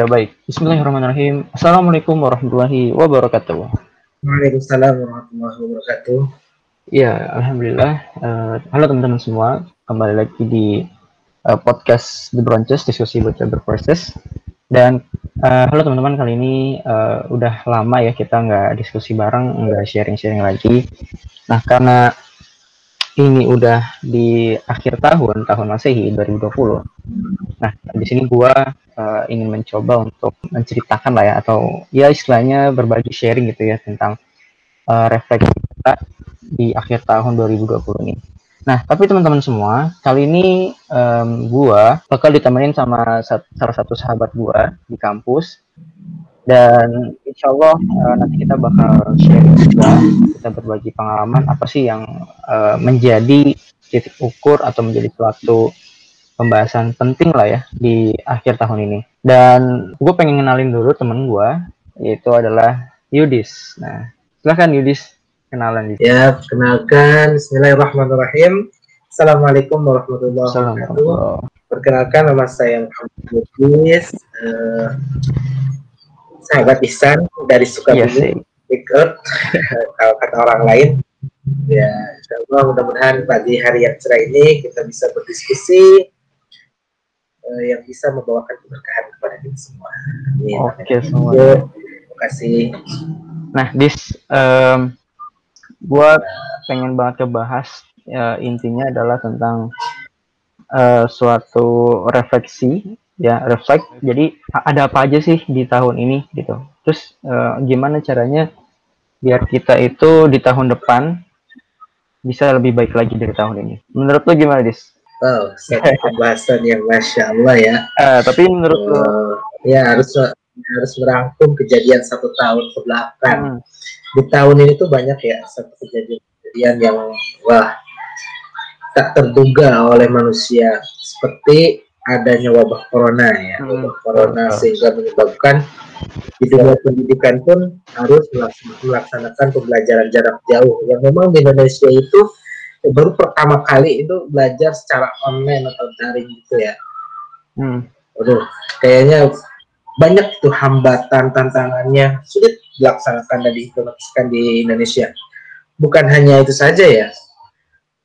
Ya baik. Bismillahirrahmanirrahim. Assalamualaikum warahmatullahi wabarakatuh. Waalaikumsalam warahmatullahi wabarakatuh. Ya, alhamdulillah. Uh, halo teman-teman semua, kembali lagi di uh, podcast The Branches diskusi bocah berproses. Dan uh, halo teman-teman, kali ini uh, udah lama ya kita nggak diskusi bareng, nggak sharing-sharing lagi. Nah, karena ini udah di akhir tahun, tahun Masehi 2020. Nah, di sini gua uh, ingin mencoba untuk menceritakan lah ya atau ya istilahnya berbagi sharing gitu ya tentang uh, refleksi kita di akhir tahun 2020 ini. Nah, tapi teman-teman semua, kali ini um, gua bakal ditemenin sama salah satu sahabat gua di kampus dan insya Allah uh, nanti kita bakal sharing juga kita berbagi pengalaman apa sih yang uh, menjadi titik ukur atau menjadi suatu pembahasan penting lah ya di akhir tahun ini. Dan gue pengen kenalin dulu temen gue yaitu adalah Yudis. Nah silahkan Yudis kenalan di ya kenalkan. Bismillahirrahmanirrahim. Assalamualaikum warahmatullahi wabarakatuh. Perkenalkan nama saya Muhammad Yudis. Uh, sahabat Ihsan dari Sukabumi, yes, kalau kata orang lain. Ya, insya Allah mudah-mudahan pagi hari yang cerah ini kita bisa berdiskusi uh, yang bisa membawakan keberkahan kepada kita semua. Oke, okay, semua. Terima kasih. Nah, dis, um, gua pengen banget kebahas ya, intinya adalah tentang uh, suatu refleksi ya reflect jadi ada apa aja sih di tahun ini gitu terus uh, gimana caranya biar kita itu di tahun depan bisa lebih baik lagi dari tahun ini menurut lo gimana dis Wow, satu pembahasan yang masya Allah ya. Uh, tapi menurut uh, lo, ya harus harus merangkum kejadian satu tahun ke belakang. Hmm. Di tahun ini tuh banyak ya satu kejadian-kejadian yang wah tak terduga oleh manusia. Seperti adanya wabah corona ya, hmm. wabah corona sehingga menyebabkan di dunia pendidikan pun harus melaksanakan pembelajaran jarak jauh yang memang di Indonesia itu baru pertama kali itu belajar secara online atau daring gitu ya. Hmm. Aduh, kayaknya banyak itu hambatan tantangannya sulit dilaksanakan dan diimplementasikan di Indonesia. Bukan hanya itu saja ya,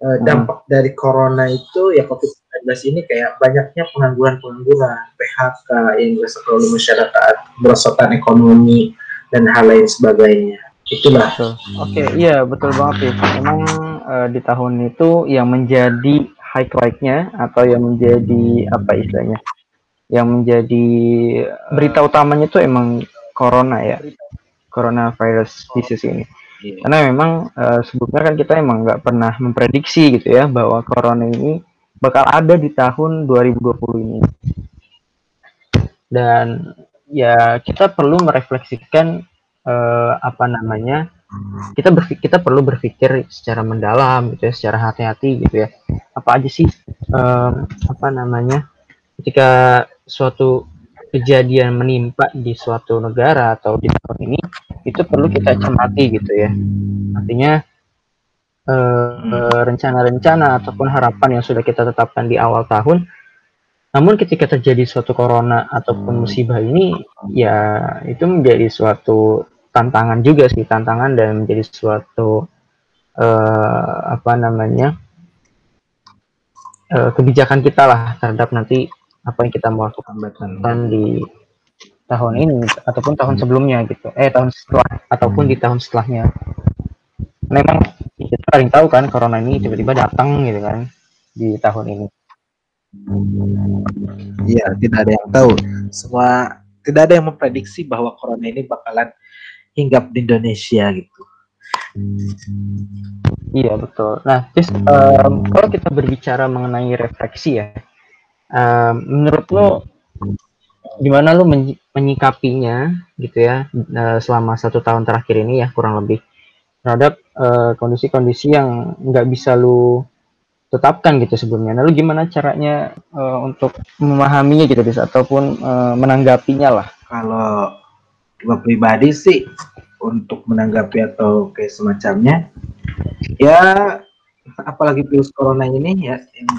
eh, dampak hmm. dari corona itu ya COVID 2019 ini kayak banyaknya pengangguran-pengangguran, PHK yang dirasakan oleh masyarakat, merosotan ekonomi dan hal lain sebagainya. Itulah. Oke, okay, iya betul banget sih. Memang uh, di tahun itu yang menjadi highlightnya atau yang menjadi apa istilahnya? Yang menjadi berita utamanya itu emang corona ya. Coronavirus disease ini. Iya. Karena memang uh, sebelumnya kan kita emang nggak pernah memprediksi gitu ya bahwa corona ini bakal ada di tahun 2020 ini. Dan ya kita perlu merefleksikan eh, apa namanya? Kita berpikir, kita perlu berpikir secara mendalam gitu ya, secara hati-hati gitu ya. Apa aja sih eh, apa namanya? Ketika suatu kejadian menimpa di suatu negara atau di tahun ini itu perlu kita cermati gitu ya. Artinya rencana-rencana uh, ataupun harapan yang sudah kita tetapkan di awal tahun. Namun ketika terjadi suatu corona ataupun musibah ini, ya itu menjadi suatu tantangan juga sih, tantangan dan menjadi suatu uh, apa namanya uh, kebijakan kita lah terhadap nanti apa yang kita mau lakukan di tahun ini ataupun tahun sebelumnya gitu, eh tahun setelah ataupun di tahun setelahnya. Memang kita paling tahu kan corona ini tiba-tiba datang gitu kan di tahun ini. Iya, tidak ada yang tahu. Semua tidak ada yang memprediksi bahwa corona ini bakalan hinggap di Indonesia gitu. Iya betul. Nah, just um, kalau kita berbicara mengenai refleksi ya, um, menurut lo gimana lo menyikapinya gitu ya uh, selama satu tahun terakhir ini ya kurang lebih terhadap eh, kondisi-kondisi uh, yang nggak bisa lu tetapkan gitu sebelumnya. Lalu gimana caranya uh, untuk memahaminya gitu bisa ataupun uh, menanggapinya lah? Kalau gue pribadi sih untuk menanggapi atau kayak semacamnya, ya apalagi virus corona ini ya yang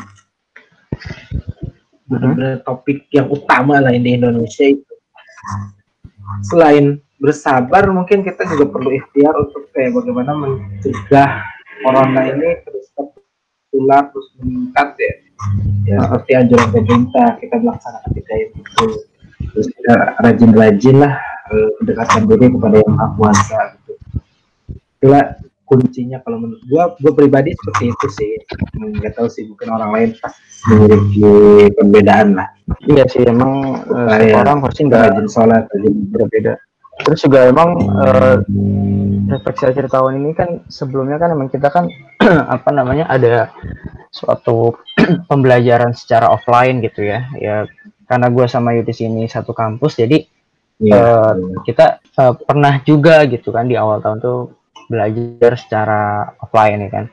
benar-benar topik yang utama lah di Indonesia itu selain bersabar mungkin kita juga perlu ikhtiar untuk kayak bagaimana mencegah corona ini terus tertular terus meningkat ya. Ya seperti anjuran pemerintah kita melaksanakan tiga itu. Terus kita rajin-rajin lah eh, mendekatkan diri kepada yang maha kuasa gitu. Itulah kuncinya kalau menurut gua gua pribadi seperti itu sih. Nggak tahu sih mungkin orang lain memiliki perbedaan lah. Iya sih emang Kayak orang pasti nggak rajin sholat rajin berbeda terus juga emang uh, refleksi akhir tahun ini kan sebelumnya kan emang kita kan apa namanya ada suatu pembelajaran secara offline gitu ya. Ya karena gue sama Yudis ini satu kampus jadi Iya. Eh, kita eh, pernah juga gitu kan di awal tahun tuh belajar secara offline ya kan.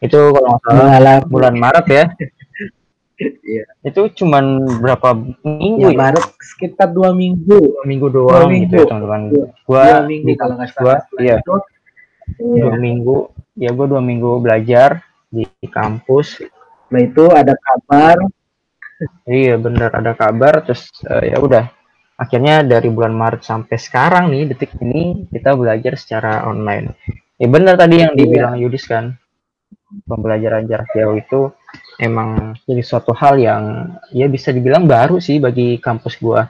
Itu kalau nggak salah mengalami bulan Maret ya Iya. itu cuman berapa minggu ya, ya, Maret sekitar dua minggu. Dua minggu doang minggu. gitu ya teman-teman. Dua- gua dua minggu kalau nggak gua salah iya. Itu, iya. dua minggu. Ya gua dua minggu belajar di, di kampus. Setelah itu ada kabar. Iya bener ada kabar. Terus eh, ya udah. Akhirnya dari bulan Maret sampai sekarang nih detik ini kita belajar secara online. Ya bener tadi yang Iya. dibilang Yudis kan. Pembelajaran jarak jauh itu emang jadi suatu hal yang ya bisa dibilang baru sih bagi kampus gua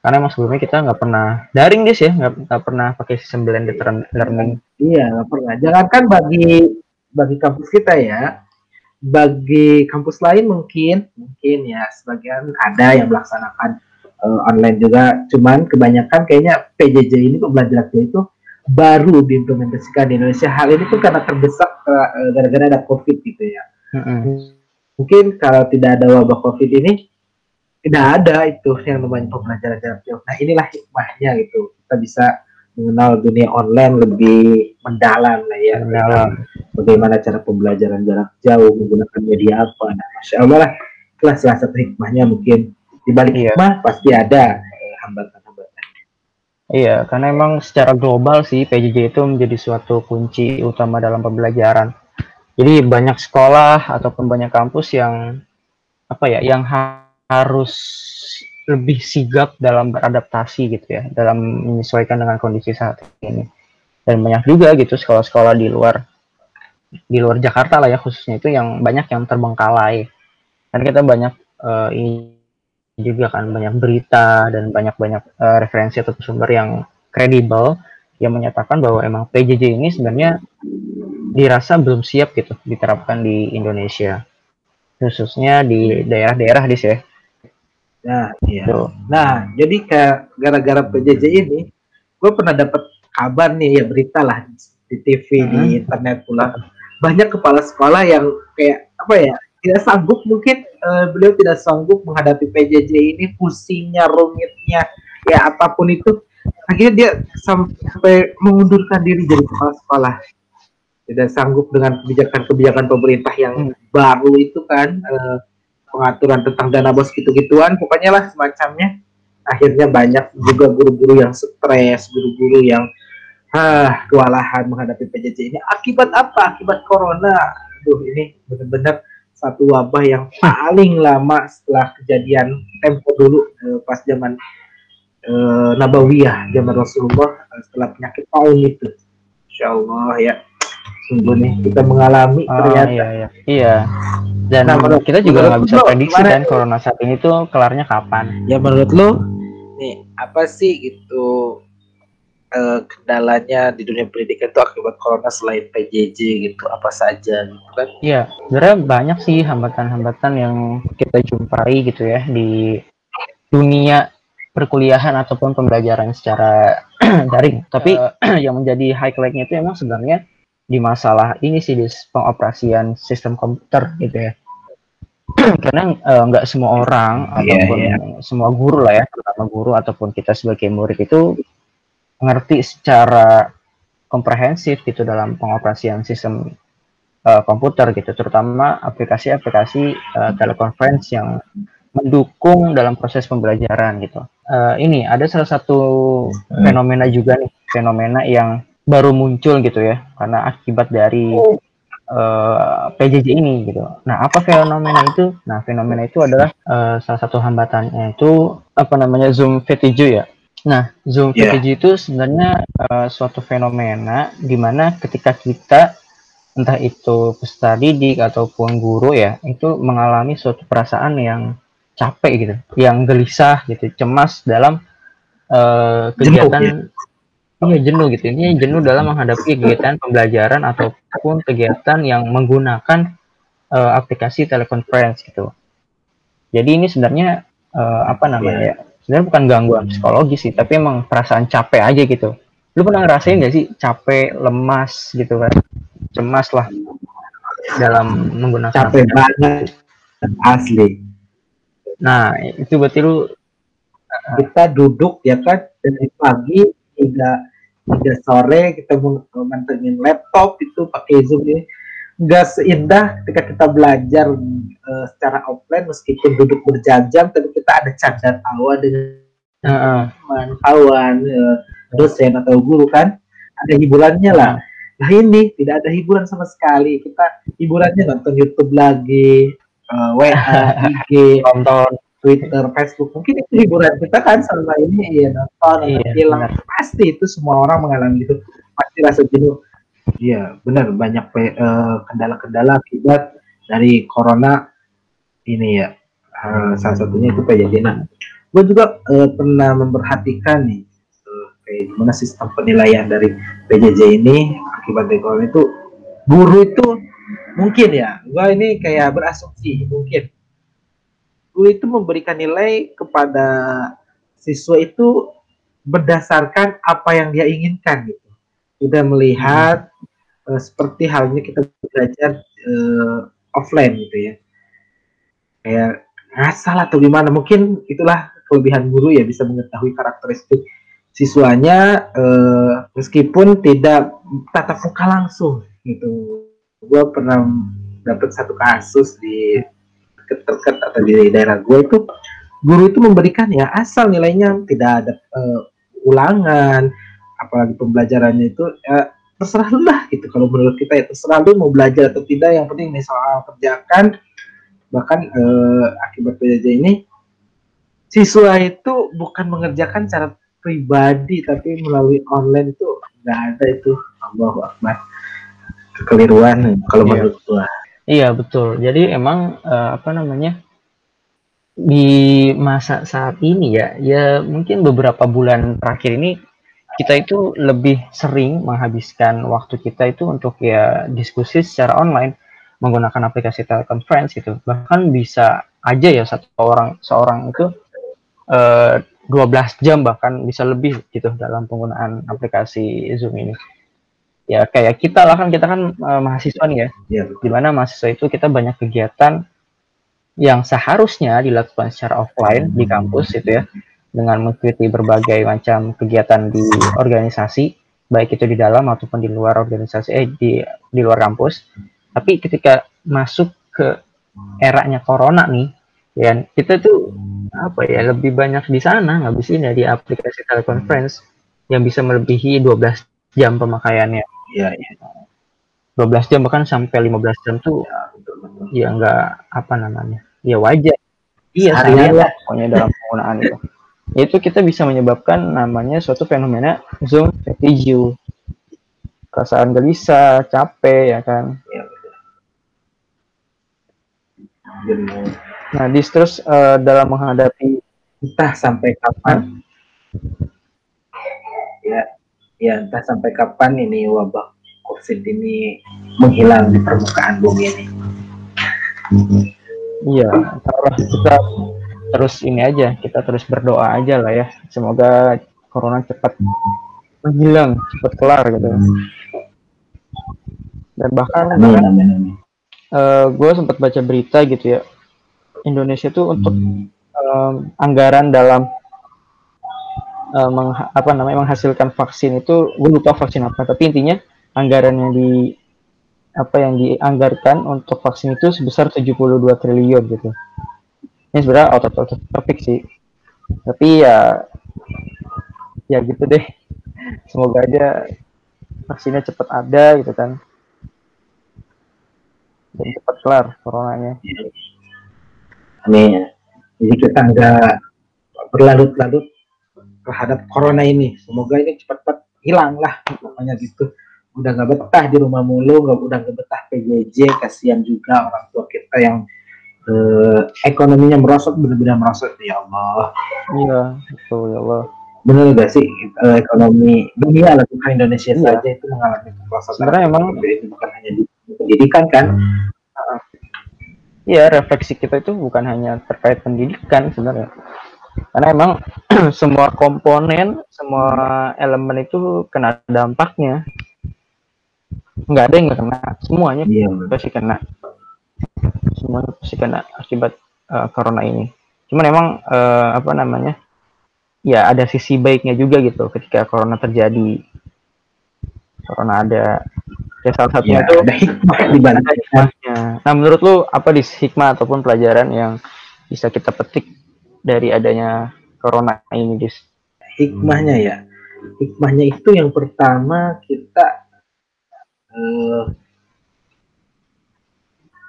karena emang sebelumnya kita nggak pernah daring dis ya nggak pernah pakai sistem blended learn- learning Iya, nggak pernah. Jangankan bagi bagi kampus kita ya, bagi kampus lain mungkin mungkin ya sebagian ada yang melaksanakan eh, online juga. Cuman kebanyakan kayaknya PJJ ini pembelajaran itu baru diimplementasikan di Indonesia. Hal ini pun karena terdesak eh, gara-gara ada COVID gitu ya. Mm-mm. Mungkin kalau tidak ada wabah COVID ini tidak ada itu yang namanya pembelajaran jarak jauh. Nah inilah hikmahnya gitu. Kita bisa mengenal dunia online lebih mendalam lah ya. Mendalam. Bagaimana cara pembelajaran jarak jauh menggunakan media apa. Nah, Masya Allah lah. Itulah salah satu hikmahnya mungkin. Di balik Iya. hikmah pasti ada eh, hambatan-hambatan. Iya, karena emang secara global sih PJJ itu menjadi suatu kunci utama dalam pembelajaran. Jadi banyak sekolah ataupun banyak kampus yang apa ya, yang ha- harus lebih sigap dalam beradaptasi gitu ya, dalam menyesuaikan dengan kondisi saat ini. Dan banyak juga gitu sekolah-sekolah di luar di luar Jakarta lah ya khususnya itu yang banyak yang terbengkalai. Kan kita banyak eh, ini juga kan banyak berita dan banyak-banyak eh, referensi atau sumber yang kredibel yang menyatakan bahwa emang PJJ ini sebenarnya dirasa belum siap gitu diterapkan di Indonesia khususnya di daerah-daerah di ya. Nah, iya. Tuh. Nah, jadi kayak gara-gara PJJ ini, gue pernah dapat kabar nih ya berita lah di TV di Hmm. internet pula. Banyak kepala sekolah yang kayak apa ya tidak sanggup mungkin eh, beliau tidak sanggup menghadapi PJJ ini pusingnya rumitnya ya apa pun itu akhirnya dia sampai mengundurkan diri jadi kepala sekolah tidak sanggup dengan kebijakan-kebijakan pemerintah yang Hmm. baru itu kan eh, pengaturan tentang dana bos gitu-gituan pokoknya lah semacamnya. Akhirnya banyak juga guru-guru yang stres guru-guru yang ah kewalahan menghadapi PJJ ini. Akibat apa? Akibat corona. Aduh ini benar-benar satu wabah yang paling lama setelah kejadian tempo dulu eh, pas zaman eh, Nabawiyah zaman Rasulullah eh, setelah penyakit paun itu. Insya Allah ya sungguh nih kita mengalami Oh, ternyata iya, iya. Iya. Dan Nah, menurut- kita juga nggak bisa prediksi kan corona saat ini tuh kelarnya kapan. ya menurut lo nih apa sih gitu eh, kendalanya di dunia pendidikan itu akibat corona selain PJJ gitu apa saja gitu kan Iya, sebenarnya banyak sih hambatan-hambatan yang kita jumpai gitu ya di dunia perkuliahan ataupun pembelajaran secara daring. Tapi eh, yang menjadi highlightnya itu emang sebenarnya di masalah ini sih di pengoperasian sistem komputer gitu ya. Karena eh, nggak semua orang Iya, ataupun iya. semua guru lah ya, terutama guru ataupun kita sebagai murid itu mengerti secara komprehensif gitu dalam pengoperasian sistem uh, komputer gitu, terutama aplikasi-aplikasi uh, teleconference yang mendukung dalam proses pembelajaran gitu. Uh, ini ada salah satu fenomena juga nih, fenomena yang baru muncul gitu ya, karena akibat dari uh, PJJ ini gitu. Nah, apa fenomena itu? Nah, fenomena itu adalah uh, salah satu hambatannya itu apa namanya Zoom fatigue ya. Nah, Zoom yeah. itu sebenarnya uh, suatu fenomena di mana ketika kita entah itu peserta didik ataupun guru ya, itu mengalami suatu perasaan yang capek gitu, yang gelisah gitu, cemas dalam uh, kegiatan jenuh, ya? Iya jenuh gitu. Ini jenuh dalam menghadapi kegiatan pembelajaran ataupun kegiatan yang menggunakan uh, aplikasi telekonferensi gitu. Jadi ini sebenarnya uh, apa namanya yeah. ya? sebenarnya bukan gangguan psikologis sih tapi emang perasaan capek aja gitu lu pernah ngerasain gak sih capek lemas gitu kan cemas lah dalam menggunakan capek banget asli nah itu berarti lu kita duduk ya kan dari pagi hingga hingga sore kita mantengin laptop itu pakai zoom ini. Nggak seindah ketika kita belajar uh, secara offline meskipun duduk berjam-jam tapi kita ada canda tawa dengan uh teman kawan uh, dosen atau guru kan. Ada hiburannya lah. Nah ini tidak ada hiburan sama sekali. Kita hiburannya nonton YouTube lagi uh, WA IG nonton Twitter Facebook. Mungkin itu hiburan kita kan selama ini ya nonton iya, film. pasti itu semua orang mengalami itu. Pasti rasa jenuh. Iya, benar. Banyak eh, kendala-kendala uh, akibat dari corona ini ya. Uh, salah satunya itu PJJ. Nah, gue juga uh, pernah memperhatikan nih uh, kayak gimana sistem penilaian dari PJJ ini akibat dari corona itu. Guru itu mungkin ya, gue ini kayak berasumsi mungkin guru itu memberikan nilai kepada siswa itu berdasarkan apa yang dia inginkan gitu. Sudah melihat uh, seperti halnya kita belajar uh, offline gitu ya. Kayak ngasal atau gimana mungkin itulah kelebihan guru ya bisa mengetahui karakteristik siswanya uh, meskipun tidak tatap muka langsung gitu. Gue pernah dapat satu kasus di dekat-dekat atau di daerah gue itu guru itu memberikan ya asal nilainya tidak ada uh, ulangan apalagi pembelajarannya itu ya terserah lu lah gitu. Kalau menurut kita ya terserah lu mau belajar atau tidak yang penting nih soal kerjakan. Bahkan eh, akibat PJJ ini siswa itu bukan mengerjakan cara pribadi tapi melalui online itu nggak ada itu. Allah Akbar. Kekeliruan kalau iya. menurut gua iya betul. Jadi emang uh, apa namanya di masa saat ini ya ya mungkin beberapa bulan terakhir ini kita itu lebih sering menghabiskan waktu kita itu untuk ya diskusi secara online menggunakan aplikasi teleconference gitu. Bahkan bisa aja ya satu orang seorang itu uh, eh, 12 jam bahkan bisa lebih gitu dalam penggunaan aplikasi Zoom ini ya kayak kita lah kan kita kan uh, mahasiswa nih ya, ya di mana mahasiswa itu kita banyak kegiatan yang seharusnya dilakukan secara offline di kampus gitu ya. Dengan mengikuti berbagai macam kegiatan di organisasi baik itu di dalam ataupun di luar organisasi eh di di luar kampus. Tapi ketika masuk ke eranya corona nih ya kita tuh apa ya lebih banyak di sana ngabisin ya di aplikasi teleconference yang bisa melebihi 12 jam pemakaiannya ya, ya. 12 jam bahkan sampai 15 jam tuh ya enggak apa namanya ya wajar. Iya saya pokoknya dalam penggunaan itu. Itu kita bisa menyebabkan namanya suatu fenomena zoom fatigue perasaan gelisah capek ya kan? Ya, nah distrust uh, dalam menghadapi entah sampai kapan ya ya entah sampai kapan ini wabah covid ini menghilang di permukaan bumi ini. Iya kita terus ini aja kita terus berdoa aja lah ya. Semoga corona cepat menghilang cepat kelar gitu. Dan bahkan amin, kan, amin, amin. Uh, gue sempat baca berita gitu ya. Indonesia tuh untuk um, anggaran dalam uh, meng, apa namanya menghasilkan vaksin itu gue lupa vaksin apa tapi intinya anggaran yang di apa yang dianggarkan untuk vaksin itu sebesar 72 triliun gitu. Ini sebenarnya out of topic sih. Tapi ya ya gitu deh. Semoga aja vaksinnya cepat ada gitu kan. Dan cepat kelar coronanya. Amin. Jadi kita nggak berlarut-larut terhadap corona ini. Semoga ini cepat-cepat hilang lah pokoknya gitu. Udah nggak betah di rumah mulu, nggak udah nggak betah PJJ, kasihan juga orang tua kita yang eh, ekonominya merosot benar-benar merosot ya Allah. Iya, betul ya Allah. Benar gak sih eh, ekonomi dunia lah bukan Indonesia Iya. saja itu mengalami kemerosotan. Sebenarnya emang itu bukan hanya di pendidikan kan. Iya, refleksi kita itu bukan hanya terkait pendidikan sebenarnya. Karena emang semua komponen, semua elemen itu kena dampaknya. Nggak ada yang nggak kena, semuanya Iya. pasti kena. Semuanya pasti kena akibat eh, corona ini. Cuman emang eh, apa namanya? Ya ada sisi baiknya juga gitu ketika corona terjadi. Corona ada. Ya salah satunya Ya, itu hikmahnya. Nah, menurut lu apa di hikmah ataupun pelajaran yang bisa kita petik dari adanya corona ini, Dis? hikmahnya ya. Hikmahnya itu yang pertama kita eh,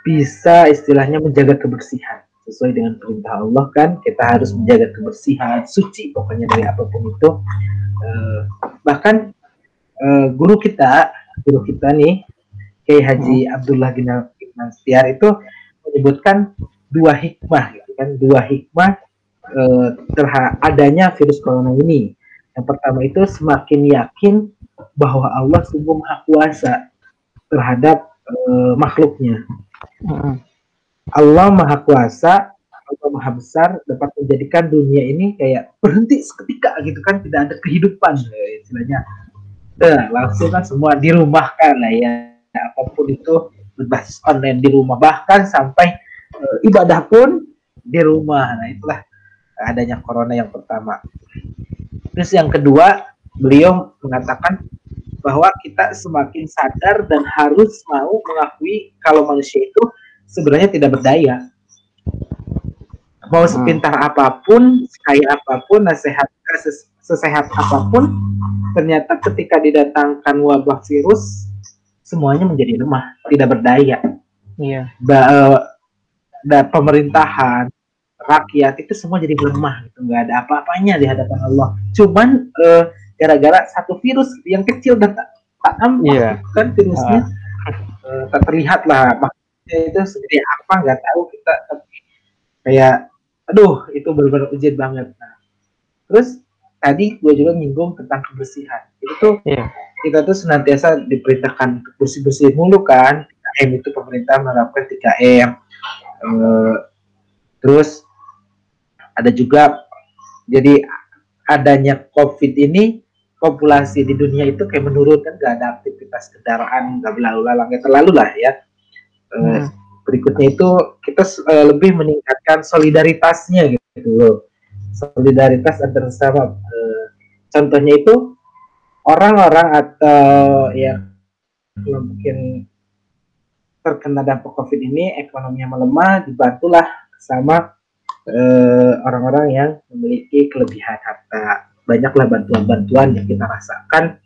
bisa istilahnya menjaga kebersihan. Sesuai dengan perintah Allah kan kita harus menjaga kebersihan suci pokoknya dari apa pun itu. Eh, bahkan eh, guru kita guru kita nih Kiai Haji Abdullah bin Nastiar itu menyebutkan dua hikmah gitu kan. Dua hikmah eh, adanya virus corona ini. Yang pertama itu semakin yakin bahwa Allah sungguh maha kuasa terhadap eh, makhluknya. Allah maha kuasa, Allah maha besar dapat menjadikan dunia ini kayak berhenti seketika gitu kan, tidak ada kehidupan eh, istilahnya. Nah, langsung kan semua dirumahkan lah ya, apa pun itu berbasis online di rumah bahkan sampai eh, ibadah pun di rumah. Nah itulah adanya corona yang pertama. Terus yang kedua, beliau mengatakan bahwa kita semakin sadar dan harus mau mengakui kalau manusia itu sebenarnya tidak berdaya. Mau Hmm. sepintar apa pun, sekaya apa pun, nasehat ses- sesehat apa pun, ternyata ketika didatangkan wabah virus, semuanya menjadi lemah, tidak berdaya Iya. ba- eh, da- pemerintahan rakyat itu semua jadi lemah gitu nggak ada apa-apanya di hadapan Allah. Cuman eh, gara-gara satu virus yang kecil dan tak, tak nampak Iya. gitu kan virusnya Eh, tak terlihat lah. Maksudnya itu segede apa nggak tahu kita tapi kayak aduh itu benar-benar ujian banget. Nah, terus tadi gue juga nyinggung tentang kebersihan. Itu tuh Iya. kita tuh senantiasa diperintahkan untuk bersih-bersih mulu kan 3M itu pemerintah menerapkan 3M Eh, terus ada juga jadi adanya COVID ini populasi di dunia itu kayak menurun kan nggak ada aktivitas kendaraan nggak berlalu lalang ya terlalu lah ya Eh, Hmm. berikutnya itu kita eh, lebih meningkatkan solidaritasnya gitu loh solidaritas antar sesama Eh, contohnya itu orang-orang atau yang mungkin terkena dampak COVID ini ekonominya melemah dibantulah sama eh, orang-orang yang memiliki kelebihan harta. Banyaklah bantuan-bantuan yang kita rasakan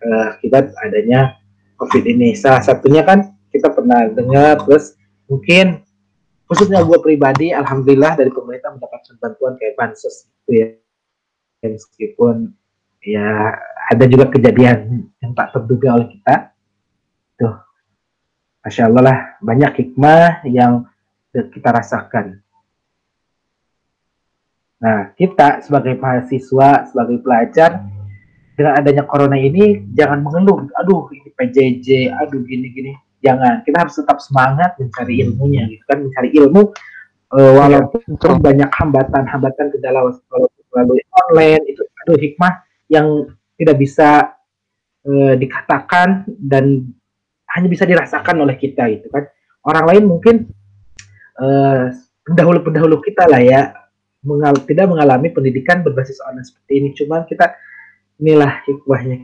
eh, akibat adanya COVID ini. Salah satunya kan kita pernah dengar terus mungkin khususnya gue pribadi alhamdulillah dari pemerintah mendapatkan bantuan kayak bansos gitu ya Ya, meskipun ya ada juga kejadian yang tak terduga oleh kita. Tuh masya Allah lah banyak hikmah yang kita rasakan nah kita sebagai mahasiswa sebagai pelajar dengan adanya corona ini jangan mengeluh. Aduh ini PJJ aduh gini gini. Jangan. Kita harus tetap semangat mencari ilmunya gitu kan. Mencari ilmu eh, walaupun betul. banyak hambatan-hambatan kendala walaupun melalui online itu aduh hikmah yang tidak bisa eh, dikatakan dan hanya bisa dirasakan oleh kita gitu kan. Orang lain mungkin eh, pendahulu-pendahulu kita lah ya mengal tidak mengalami pendidikan berbasis online seperti ini cuman kita inilah hikmahnya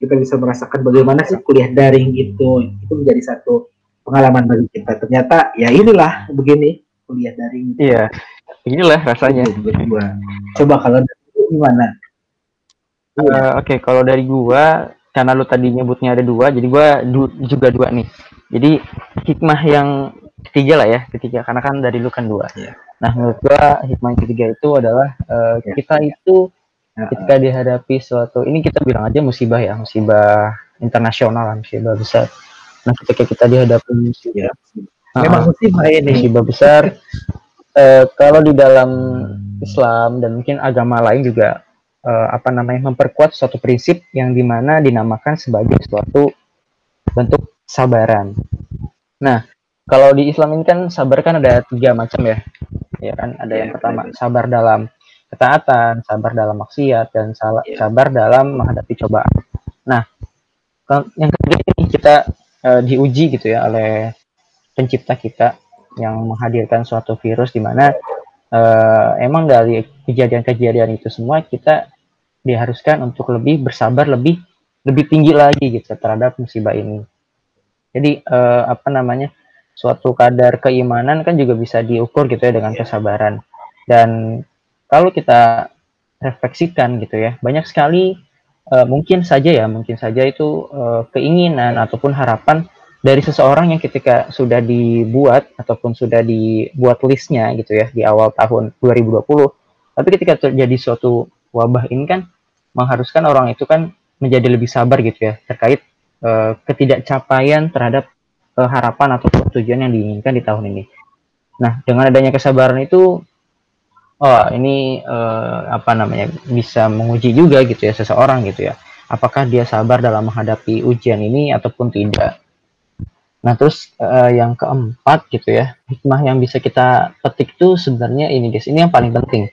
kita bisa merasakan bagaimana sih kuliah daring itu itu menjadi satu pengalaman bagi kita ternyata ya inilah begini kuliah daring itu Iya. Inilah rasanya. berdua coba kalau gimana Eh, Oke, kalau dari gua, karena lu tadi nyebutnya ada dua, jadi gua du- juga dua nih. Jadi hikmah yang ketiga lah ya, ketiga karena kan dari lu kan dua. Iya. Nah, menurut gua hikmah yang ketiga itu adalah Iya. kita itu ketika dihadapi suatu ini kita bilang aja musibah ya musibah internasional musibah besar. Nah ketika kita dihadapi musibah ya. memang musibah ini. Musibah besar eh, kalau di dalam Islam dan mungkin agama lain juga eh, apa namanya memperkuat suatu prinsip yang di mana dinamakan sebagai suatu bentuk sabaran. Nah kalau di Islam ini kan sabar kan ada tiga macam ya ya kan ada yang iya, pertama sabar dalam ketaatan, sabar dalam maksiat, dan iya. sabar dalam menghadapi cobaan. Nah, yang ketiga ini kita uh, diuji gitu ya oleh pencipta kita yang menghadirkan suatu virus di mana uh, emang dari kejadian-kejadian itu semua kita diharuskan untuk lebih bersabar lebih lebih tinggi lagi gitu terhadap musibah ini. Jadi uh, apa namanya suatu kadar keimanan kan juga bisa diukur gitu ya dengan iya. kesabaran dan kalau kita refleksikan gitu ya, banyak sekali uh, mungkin saja ya, mungkin saja itu uh, keinginan ataupun harapan dari seseorang yang ketika sudah dibuat ataupun sudah dibuat listnya gitu ya di awal tahun 2020, tapi ketika terjadi suatu wabah ini kan mengharuskan orang itu kan menjadi lebih sabar gitu ya terkait uh, ketidakcapaian terhadap uh, harapan atau tujuan yang diinginkan di tahun ini. Nah, dengan adanya kesabaran itu oh ini uh, apa namanya bisa menguji juga gitu ya seseorang gitu ya. Apakah dia sabar dalam menghadapi ujian ini ataupun tidak. Nah terus uh, yang keempat gitu ya hikmah yang bisa kita petik tuh sebenarnya ini guys. Ini yang paling penting.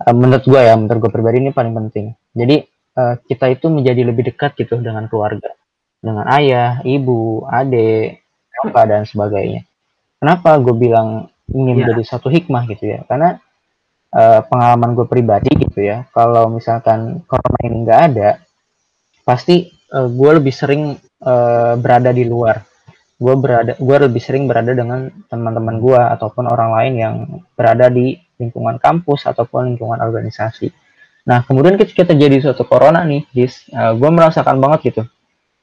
Uh, menurut gue ya menurut gue pribadi ini paling penting. Jadi uh, kita itu menjadi lebih dekat gitu dengan keluarga. Dengan ayah ibu adik apa dan sebagainya. Kenapa gue bilang ini ya. menjadi satu hikmah gitu ya? Karena uh, pengalaman gue pribadi gitu ya kalau misalkan corona ini nggak ada pasti uh, gue lebih sering uh, berada di luar. Gue berada gue lebih sering berada dengan teman-teman gue ataupun orang lain yang berada di lingkungan kampus ataupun lingkungan organisasi. Nah kemudian ketika terjadi suatu corona nih uh, gue merasakan banget gitu.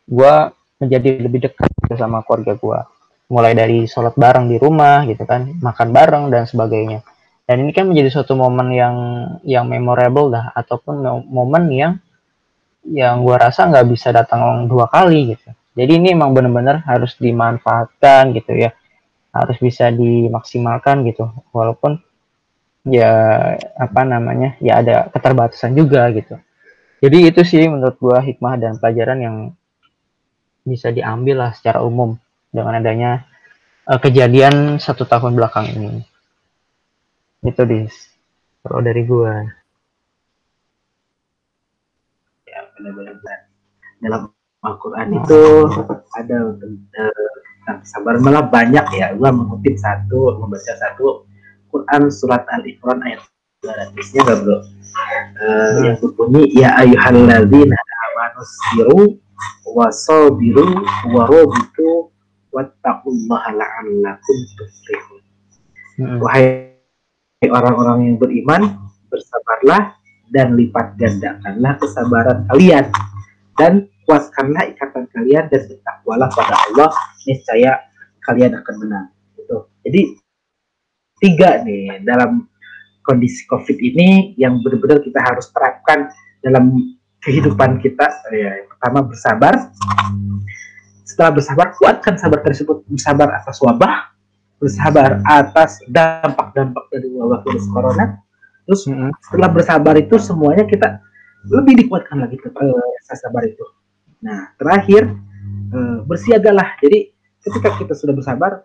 Gue menjadi lebih dekat gitu sama keluarga gue mulai dari sholat bareng di rumah gitu kan makan bareng dan sebagainya. Dan ini kan menjadi suatu momen yang yang memorable dah ataupun momen yang yang gua rasa nggak bisa datang dua kali gitu. Jadi ini emang benar-benar harus dimanfaatkan gitu ya. Harus bisa dimaksimalkan gitu walaupun ya apa namanya ya ada keterbatasan juga gitu. Jadi itu sih menurut gua hikmah dan pelajaran yang bisa diambil lah secara umum dengan adanya uh, kejadian satu tahun belakang ini. Itu dis. Kalau dari gua. Ya benar-benar dalam Al-Quran itu ada tentang sabar malah banyak ya. Gua mengutip satu membaca satu Quran surat Al Imran ayat 200 nya gak bro. Uh, yang berbunyi ya ayyuhalladzina amanu siru wasabiru warobitu wattaqullaha la'allakum tuflihun. Wahai orang-orang yang beriman, bersabarlah dan lipat gandakanlah kesabaran kalian. Dan kuatkanlah ikatan kalian dan bertakwalah pada Allah niscaya kalian akan menang. Itu jadi tiga nih dalam kondisi covid ini yang benar-benar kita harus terapkan dalam kehidupan kita ya, yang pertama bersabar setelah bersabar kuatkan sabar tersebut bersabar atas wabah bersabar atas dampak-dampak dari wabah virus corona. Terus setelah bersabar itu semuanya kita lebih dikuatkan lagi ke uh, sabar itu. Nah, terakhir uh, bersiagalah. Jadi ketika kita sudah bersabar,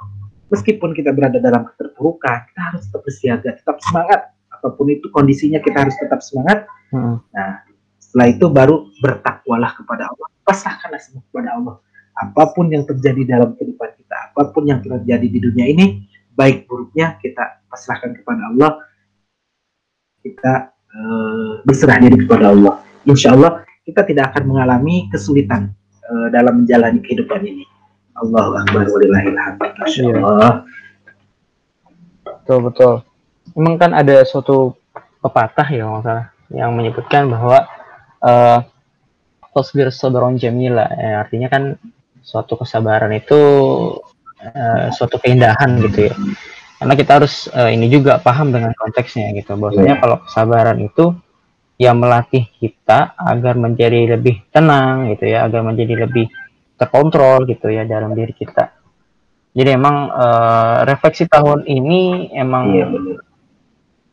meskipun kita berada dalam keterpurukan, kita harus tetap bersiaga, tetap semangat. Apa pun itu kondisinya kita harus tetap semangat. Hmm. Nah, setelah itu baru bertakwalah kepada Allah, pasrahkanlah semua kepada Allah apa pun yang terjadi dalam kehidupan kita, apa pun yang terjadi di dunia ini, baik buruknya kita pasrahkan kepada Allah, kita uh, berserah diri kepada Allah. Insya Allah kita tidak akan mengalami kesulitan uh, dalam menjalani kehidupan ini. Allahu Akbar. Allah. Betul betul. Memang kan ada suatu pepatah ya salah yang menyebutkan bahwa uh, tasbir sabron jamila ya, artinya kan suatu kesabaran itu uh, suatu keindahan gitu ya karena kita harus uh, ini juga paham dengan konteksnya gitu bahwasanya yeah. kalau kesabaran itu yang melatih kita agar menjadi lebih tenang gitu ya, agar menjadi lebih terkontrol gitu ya dalam diri kita. Jadi emang uh, refleksi tahun ini emang iya,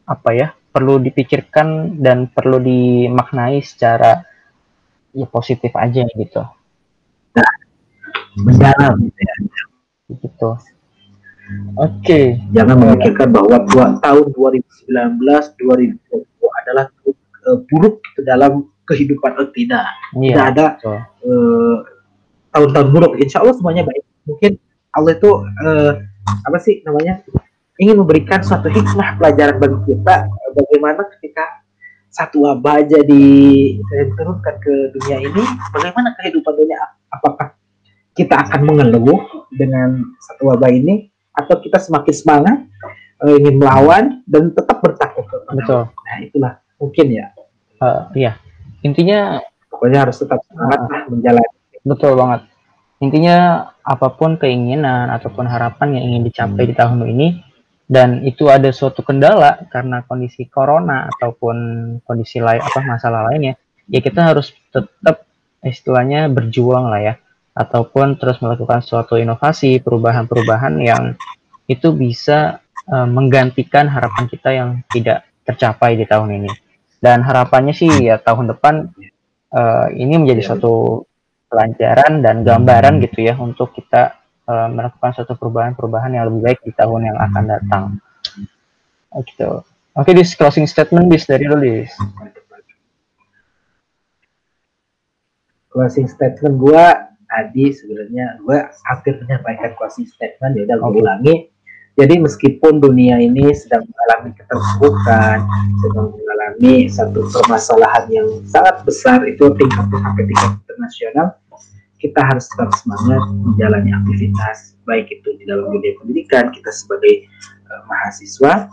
apa ya perlu dipikirkan dan perlu dimaknai secara ya positif aja gitu. Nah, mendalam gitu ya. Gitu. Oke. Okay. Jangan memikirkan bahwa dua, tahun 2019 2020 adalah uh, buruk dalam kehidupan oh, tidak. Iya, tidak ada uh, tahun-tahun buruk. Insya Allah semuanya baik. Mungkin Allah itu uh, apa sih namanya ingin memberikan suatu hikmah pelajaran bagi kita bagaimana ketika satu wabah aja diturunkan ke dunia ini bagaimana kehidupan dunia apakah kita akan mengeluh dengan satu wabah ini atau kita semakin semangat uh, ingin melawan dan tetap bertakwa Betul. Nah, itulah mungkin ya. Uh, iya. Intinya pokoknya harus tetap semangat uh, menjalani. Betul banget. Intinya apa pun keinginan ataupun harapan yang ingin dicapai hmm. di tahun ini dan itu ada suatu kendala karena kondisi corona ataupun kondisi lain apa masalah lainnya, ya kita harus tetap istilahnya berjuang lah ya ataupun terus melakukan suatu inovasi, perubahan-perubahan yang itu bisa uh, menggantikan harapan kita yang tidak tercapai di tahun ini. Dan harapannya sih ya tahun depan uh, ini menjadi ya. suatu pelajaran dan gambaran gitu ya untuk kita uh, melakukan suatu perubahan-perubahan yang lebih baik di tahun yang akan datang. Oh, gitu. Oke, okay, this closing statement bis dari lu, Closing statement gua tadi sebenarnya gue hampir menyampaikan closing statement ya udah gue ulangi jadi meskipun dunia ini sedang mengalami keterpurukan, sedang mengalami satu permasalahan yang sangat besar itu tingkat sampai tingkat internasional, kita harus tetap semangat menjalani aktivitas baik itu di dalam dunia pendidikan kita sebagai uh, mahasiswa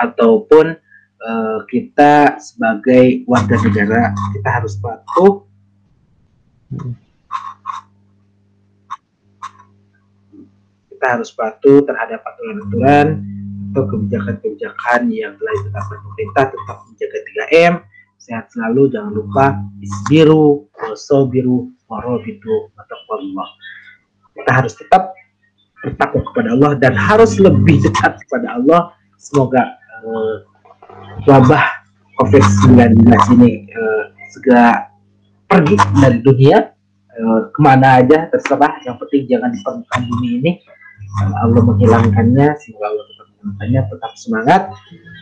ataupun uh, kita sebagai warga negara kita harus patuh. Kita harus patuh terhadap aturan-aturan atau kebijakan-kebijakan yang telah ditetapkan pemerintah tetap menjaga 3M sehat selalu jangan lupa isbiru wasobiru warabitu Allah. Kita harus tetap bertakwa kepada Allah dan harus lebih dekat kepada Allah. Semoga uh, wabah COVID-19 ini uh, segera pergi dari dunia. Uh, ke mana aja terserah. Yang penting jangan di permukaan bumi ini. Allah menghilangkannya semoga Allah tetap menghilangkannya. Tetap semangat.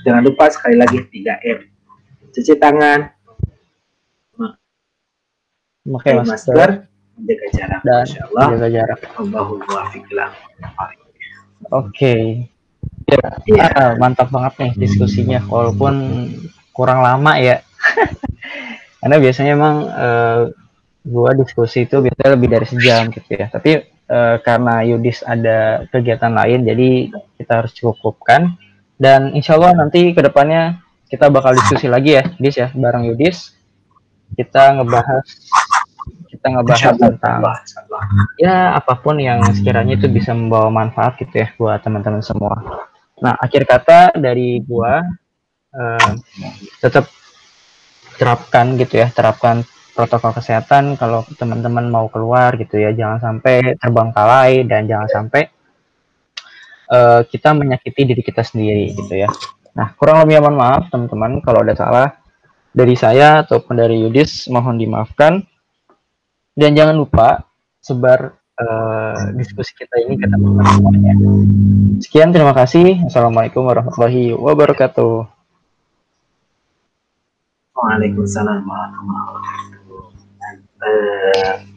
Jangan lupa sekali lagi 3M cuci tangan. Memakai masker, masker menjaga jarak dan Allah menjaga jarak. Oke, okay. ya, ya. Ah, mantap banget nih diskusinya, walaupun kurang lama ya. karena biasanya emang uh, gua diskusi itu biasanya lebih dari sejam gitu ya. Tapi uh, karena Yudis ada kegiatan lain jadi kita harus cukupkan. Dan insya Allah nanti ke depannya kita bakal diskusi lagi ya Yudis ya bareng Yudis. Kita ngebahas kita ngebahas tentang ya apa pun yang sekiranya itu bisa membawa manfaat gitu ya buat teman-teman semua. Nah akhir kata dari gua uh, tetap terapkan gitu ya terapkan protokol kesehatan kalau teman-teman mau keluar gitu ya. Jangan sampai terbengkalai dan jangan sampai uh, kita menyakiti diri kita sendiri gitu ya nah kurang lebih mohon maaf teman-teman kalau ada salah dari saya ataupun dari Yudis mohon dimaafkan. Dan jangan lupa sebar uh, diskusi kita ini ke teman-teman semuanya. Sekian terima kasih. Assalamualaikum warahmatullahi wabarakatuh. Waalaikumsalam warahmatullahi wabarakatuh.